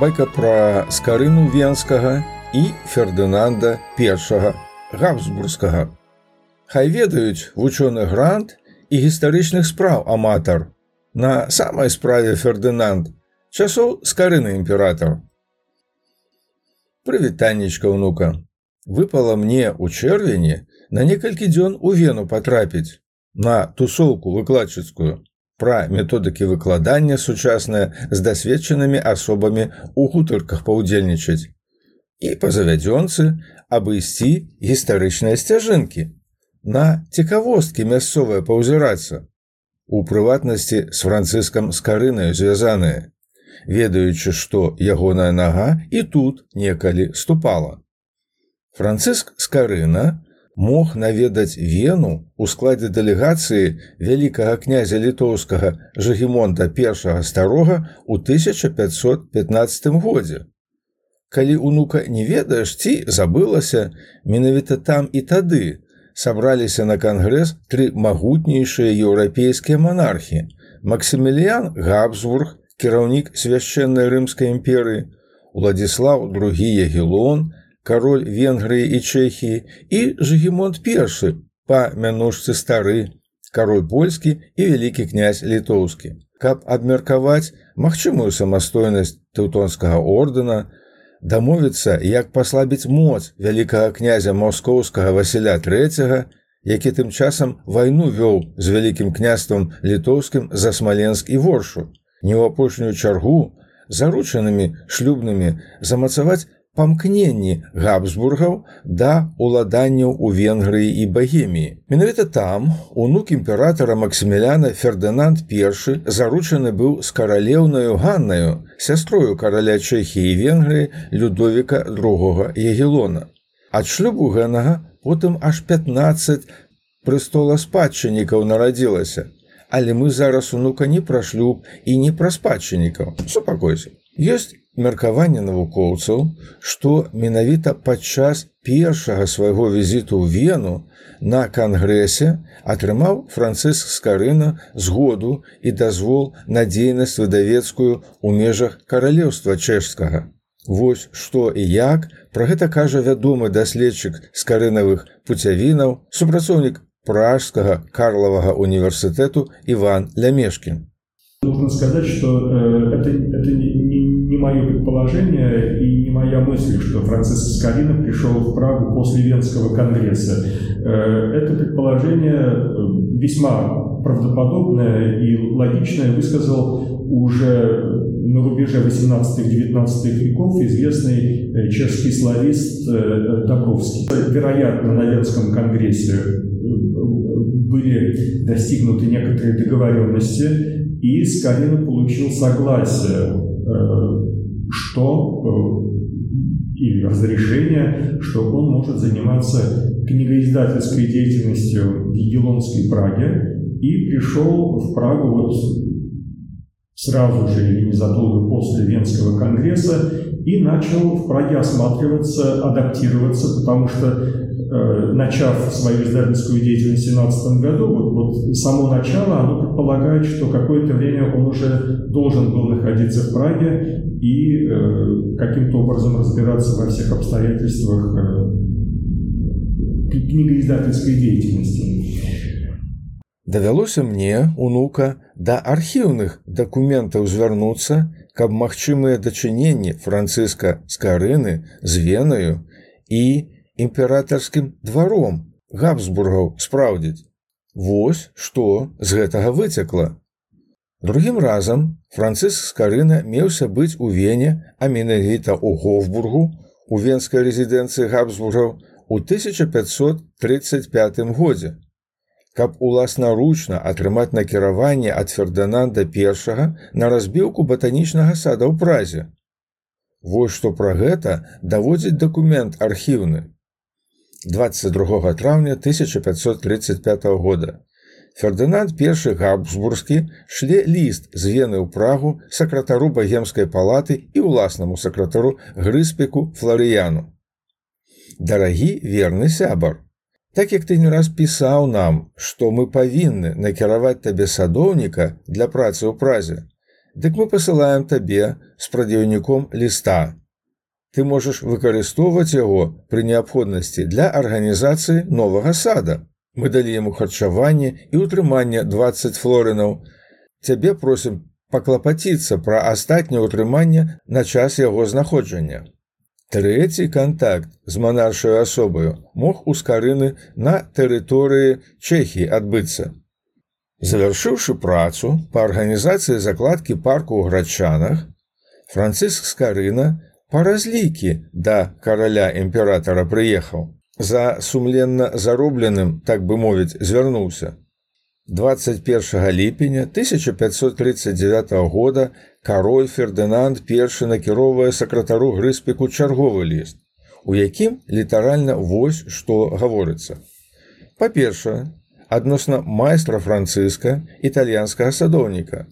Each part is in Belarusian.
байка пра скарыну венскага і фердынанда першага габсбургскага. Хай ведаюць вучоны грант і гістарычных спраў аматар. На самай справе фердынанд часоў скарыны імператор прывітаннічка ўнука выпала мне ў чэрвені на некалькі дзён у вену патрапіць на тусоўку выкладчыцкую пра методыкі выкладання сучасныя з дасведчанымі асобамі ў гутарках паўдзельнічаць. І па завядзёнцы абысці гістарычныя сцяжынкі. На цікавосткі мясцовыя паўзірацца. У прыватнасці з францыскам скарынаю звязаныя. Ведаючы што ягоная нага і тут некалі ступала. Францыск скарына мог наведаць вену у складзе дэлегацыі вялікага князя літоўскага жагемонта першага старога ў 1515 годзе. Калі унука не ведаеш ці забылася, менавіта там і тады сабраліся на кангрэс тры магутнейшыя еўрапейскія манархі: Максіміліян Габсбург, кіраўнік свяшчэннай рымскай імперыі, Уладзіслав другі Ягелон, кароль венгрыі і чэхіі і жыгемонт першы па мянушцы стары кароль польскі і вялікі князь літоўскі каб абмеркаваць магчымую самастойнасць тэўтонскага ордэна дамовіцца як паслабіць моц вялікага князя маскоўскага васіля трэцяга які тым часам вайну вёў з вялікім княствам літоўскім за смаленск і воршу. Не ў апошнюю чаргу заручанымі шлюбнымі замацаваць памкненні габсбургаў да уладанняў у венгрыі і багеміі. Менавіта там унук імператора максіміляна фердынанд першы заручаны быў з каралеўнаю ганнаю сястрою караля чэхіі і венгрыі людовіка другога егелона ад шлюбу гэнага потым аж 15 прыстола спадчыннікаў нарадзілася. Але мы зараз унука не пра шлюб і не пра спадчыннікаў супакойся ёсць меркаванне навукоўцаў, што менавіта падчас першага свайго візіту ў вену на кангрэсе атрымаў францыск скарына згоду і дазвол на дзейнасць выдавецкую ў межах каралеўства чэшскага. Вось што і як пра гэта кажа вядомы даследчык скарынавых пуцявінаў, супрацоўнік пражскага карлавага універсітэту Іван Лямешкін. Нужно сказать, что э, это, это не, не, не мое предположение и не моя мысль, что Франциск Скалина пришел в Прагу после Венского конгресса. Э, это предположение э, весьма правдоподобное и логичное высказал уже на рубеже 18-19 веков известный э, чешский славист Добровский. Вероятно, на Венском конгрессе были достигнуты некоторые договоренности и Скалина получил согласие, что э, или разрешение, что он может заниматься книгоиздательской деятельностью в Егелонской Праге и пришел в Прагу вот сразу же или незадолго после Венского конгресса и начал в Праге осматриваться, адаптироваться, потому что Э, начав свою издательскую деятельность в 2017 году, вот, вот само начало, оно предполагает, что какое-то время он уже должен был находиться в Праге и э, каким-то образом разбираться во всех обстоятельствах э, книгоиздательской деятельности. Давялося мне, унука, да архіўных дакументаў звярнуцца, каб магчымыя дачыненні францыска скарыны з венаю і імператарскім дваром габсбургаў спраўдзіць. Вось што з гэтага выцякла. Другім разам францыск скарына меўся быць у вене, а менавіта ў Гофбургу у венскай рэзідэнцыі габсбургаў у 1535 годзе. Каб уласнаручна атрымаць накіраванне ад фердананда першага на разбіўку батанічнага сада ў празе. Вось што пра гэта даводзіць дакумент архіўны. 22 траўня 1535 года. Фердынанд першы габсбургскі шле ліст з вены ў прагу сакратару багемскай палаты і ўласнаму сакратару грыспеку флорыяну. Дарагі верны сябар. Так як ты не раз пісаў нам, што мы павінны накіраваць табе садоўніка для працы ў празе. дык мы пасылаем табе з прадзіўніком ліста. Ты можаш выкарыстоўваць яго пры неабходнасці для арганізацыі новага сада. Мы далі яму харчаванне і ўтрыманне 20 флорынаў. Цябе просім паклапаціцца пра астатняе ўтрыманне на час яго знаходжання. Трэці кантакт з манаршаю асобаю мог у скарыны на тэрыторыі Чэхіі адбыцца. Завяршыўшы працу па арганізацыі закладкі парку ў грачанах, Францыск Скарына па разлікі да караля імператара прыехаў. За сумленна заробленым, так бы мовіць, звярнуўся. 21 ліпеня 1539 года кароль Фердынанд першы накіроўвае сакратару грыспеку чарговы ліст, у якім літаральна вось што гаворыцца. Па-першае, адносна майстра францыска італьянскага садоўніка.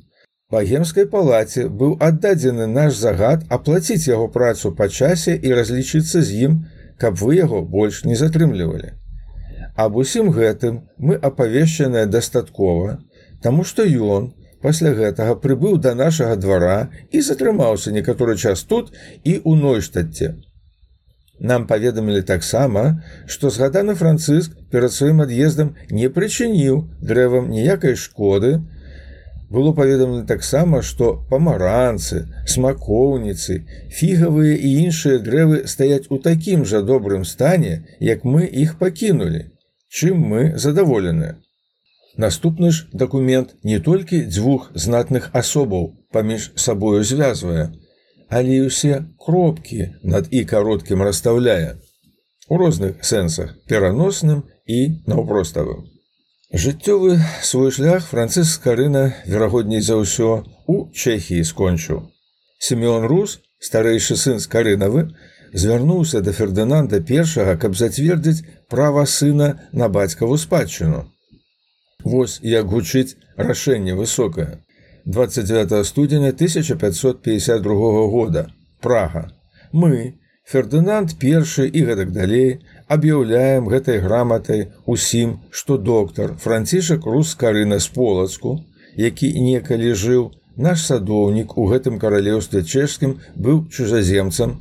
Багемскай палаце быў аддадзены наш загад аплаціць яго працу па часе і разлічыцца з ім, каб вы яго больш не затрымлівалі. Аб усім гэтым мы апавешчаныя дастаткова, таму што ён пасля гэтага прыбыў да нашага двара і затрымаўся некаторы час тут і ў нойштадце. Нам паведамілі таксама, што згаданы францыск перад сваім ад'ездам не прычыніў дрэвам ніякай шкоды, было паведамлена таксама, што памаранцы, смакоўніцы, фігавыя і іншыя дрэвы стаяць у такім жа добрым стане, як мы іх пакінулі чым мы задаволены. Наступны ж дакумент не толькі дзвюх знатных асобаў паміж сабою звязвае, але і ўсе кропкі над і кароткім расстаўляе у розных сэнсах пераносным і наўпроставым. Жыццёвы свой шлях францыск карына верагодней за ўсё у Чэхіі скончыў. Семён Рус, старэйшы сын з карынавы, звярнуўся да фердынанда першага, каб зацвердзіць права сына на бацькаву спадчыну. Вось як гучыць рашэнне высокае. 29 студзеня 1552 года Прага. Мы, Фердынанд першы і гэтак далей аб'яўляем гэтай граматай усім, што доктар Францішак рускарына з полацку, які некалі жыў, наш садоўнік у гэтым каралеўстве чэшскім быў чужаземцам.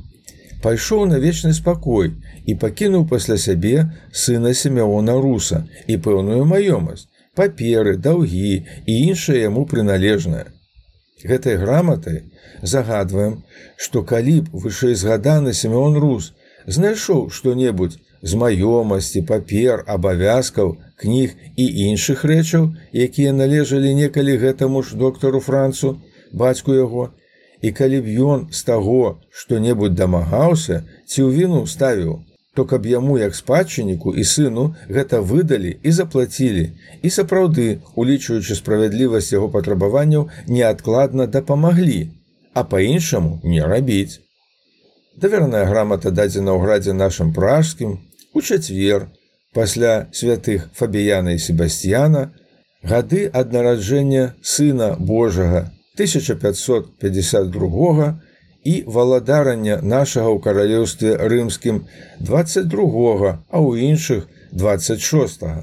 Пайшоў на вечны спакой і пакінуў пасля сябе сына семяона руса і пэўную маёмасць паперы даўгі і іншае яму прыналежнае. Гэтай граматай загадваем што калі б вышэй згаданы семён рус знайшоў што-небудзь з маёмасці папер абавязкаў кніг і іншых рэчаў якія належалі некалі гэтаму ж доктару францу бацьку яго і калі б ён з таго што-небудзь дамагаўся ці ў віну ставіў, то каб яму як спадчынніку і сыну гэта выдалі і заплацілі і сапраўды, улічваючы справядлівасць яго патрабаванняў неадкладна дапамаглі, а па-іншаму не рабіць. Даверная грамата дадзена ў градзе нашым пражскім у чацвер пасля святых фабіяна і себасцьяна гады ад нараджэння сына Божага 1552 і валадарання нашага ў каралеўстве рымскім 22, а ў іншых 26. -го.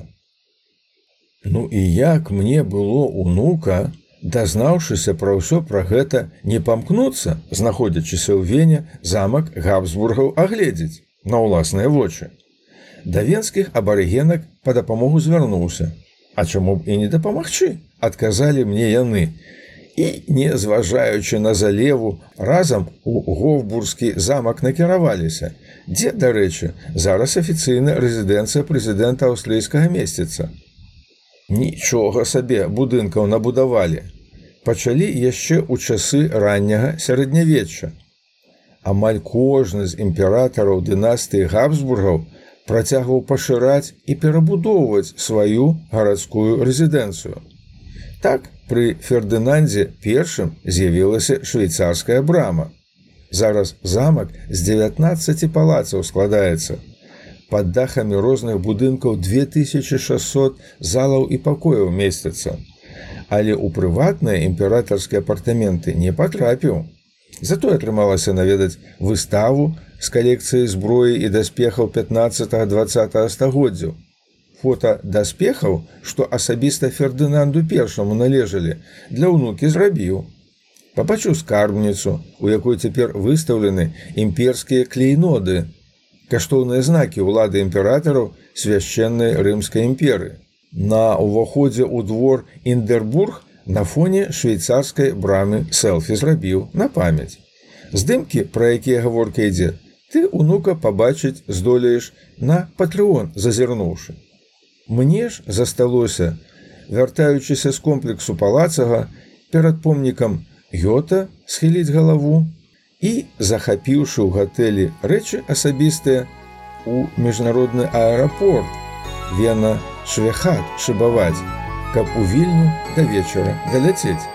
Ну і як мне было унука, дазнаўшыся пра ўсё пра гэта не памкнуцца, знаходзячыся ў вене замак габсбургаў агледзець на ўласныя вочы. Да венскіх абарыгенак па дапамогу звярнуўся. А чаму б і не дапамагчы, адказалі мне яны, і не зважаючы на залеву разам у говбурскі замак накіраваліся дзе дарэчы зараз афіцыйна рэзідэнцыя прэзідэнта аўстрыйскага месціца нічога сабе будынкаў набудавалі пачалі яшчэ ў часы ранняга сярэднявечча амаль кожны з імператараў дынастыі габсбургаў працягваў пашыраць і перабудоўваць сваю гарадскую рэзідэнцыю так пры фердынандзе першым з'явілася швейцарская брама. Зараз замак з 19 палацаў складаецца. Пад дахамі розных будынкаў 2600 залаў і пакояў месяца. Але ў прыватныя імператарскія апартаменты не патрапіў. Затое атрымалася наведаць выставу з калекцыяй зброі і даспехаў 15-20 стагоддзяў фото даспехаў, што асабіста фердынанду першаму належалі, для ўнукі зрабіў. Пабачыў скарбніцу, у якой цяпер выстаўлены імперскія клейноды, каштоўныя знакі ўлады імператараў свяшчэннай рымскай імперы. На ўваходзе ў двор Індербург на фоне швейцарскай брамы селфі зрабіў на памяць. Здымкі, пра якія гаворка ідзе, ты унука пабачыць здолееш на патрыон зазірнуўшы. Мне ж засталося, вяртаючыся з комплексу палацага перад помнікам Гёта схіліць галаву і, захапіўшы ў гатэлі рэчы асабістыя у міжнародны аэрапорт, Вена швехат шыбаваць, каб у вільню да вечара даляцець.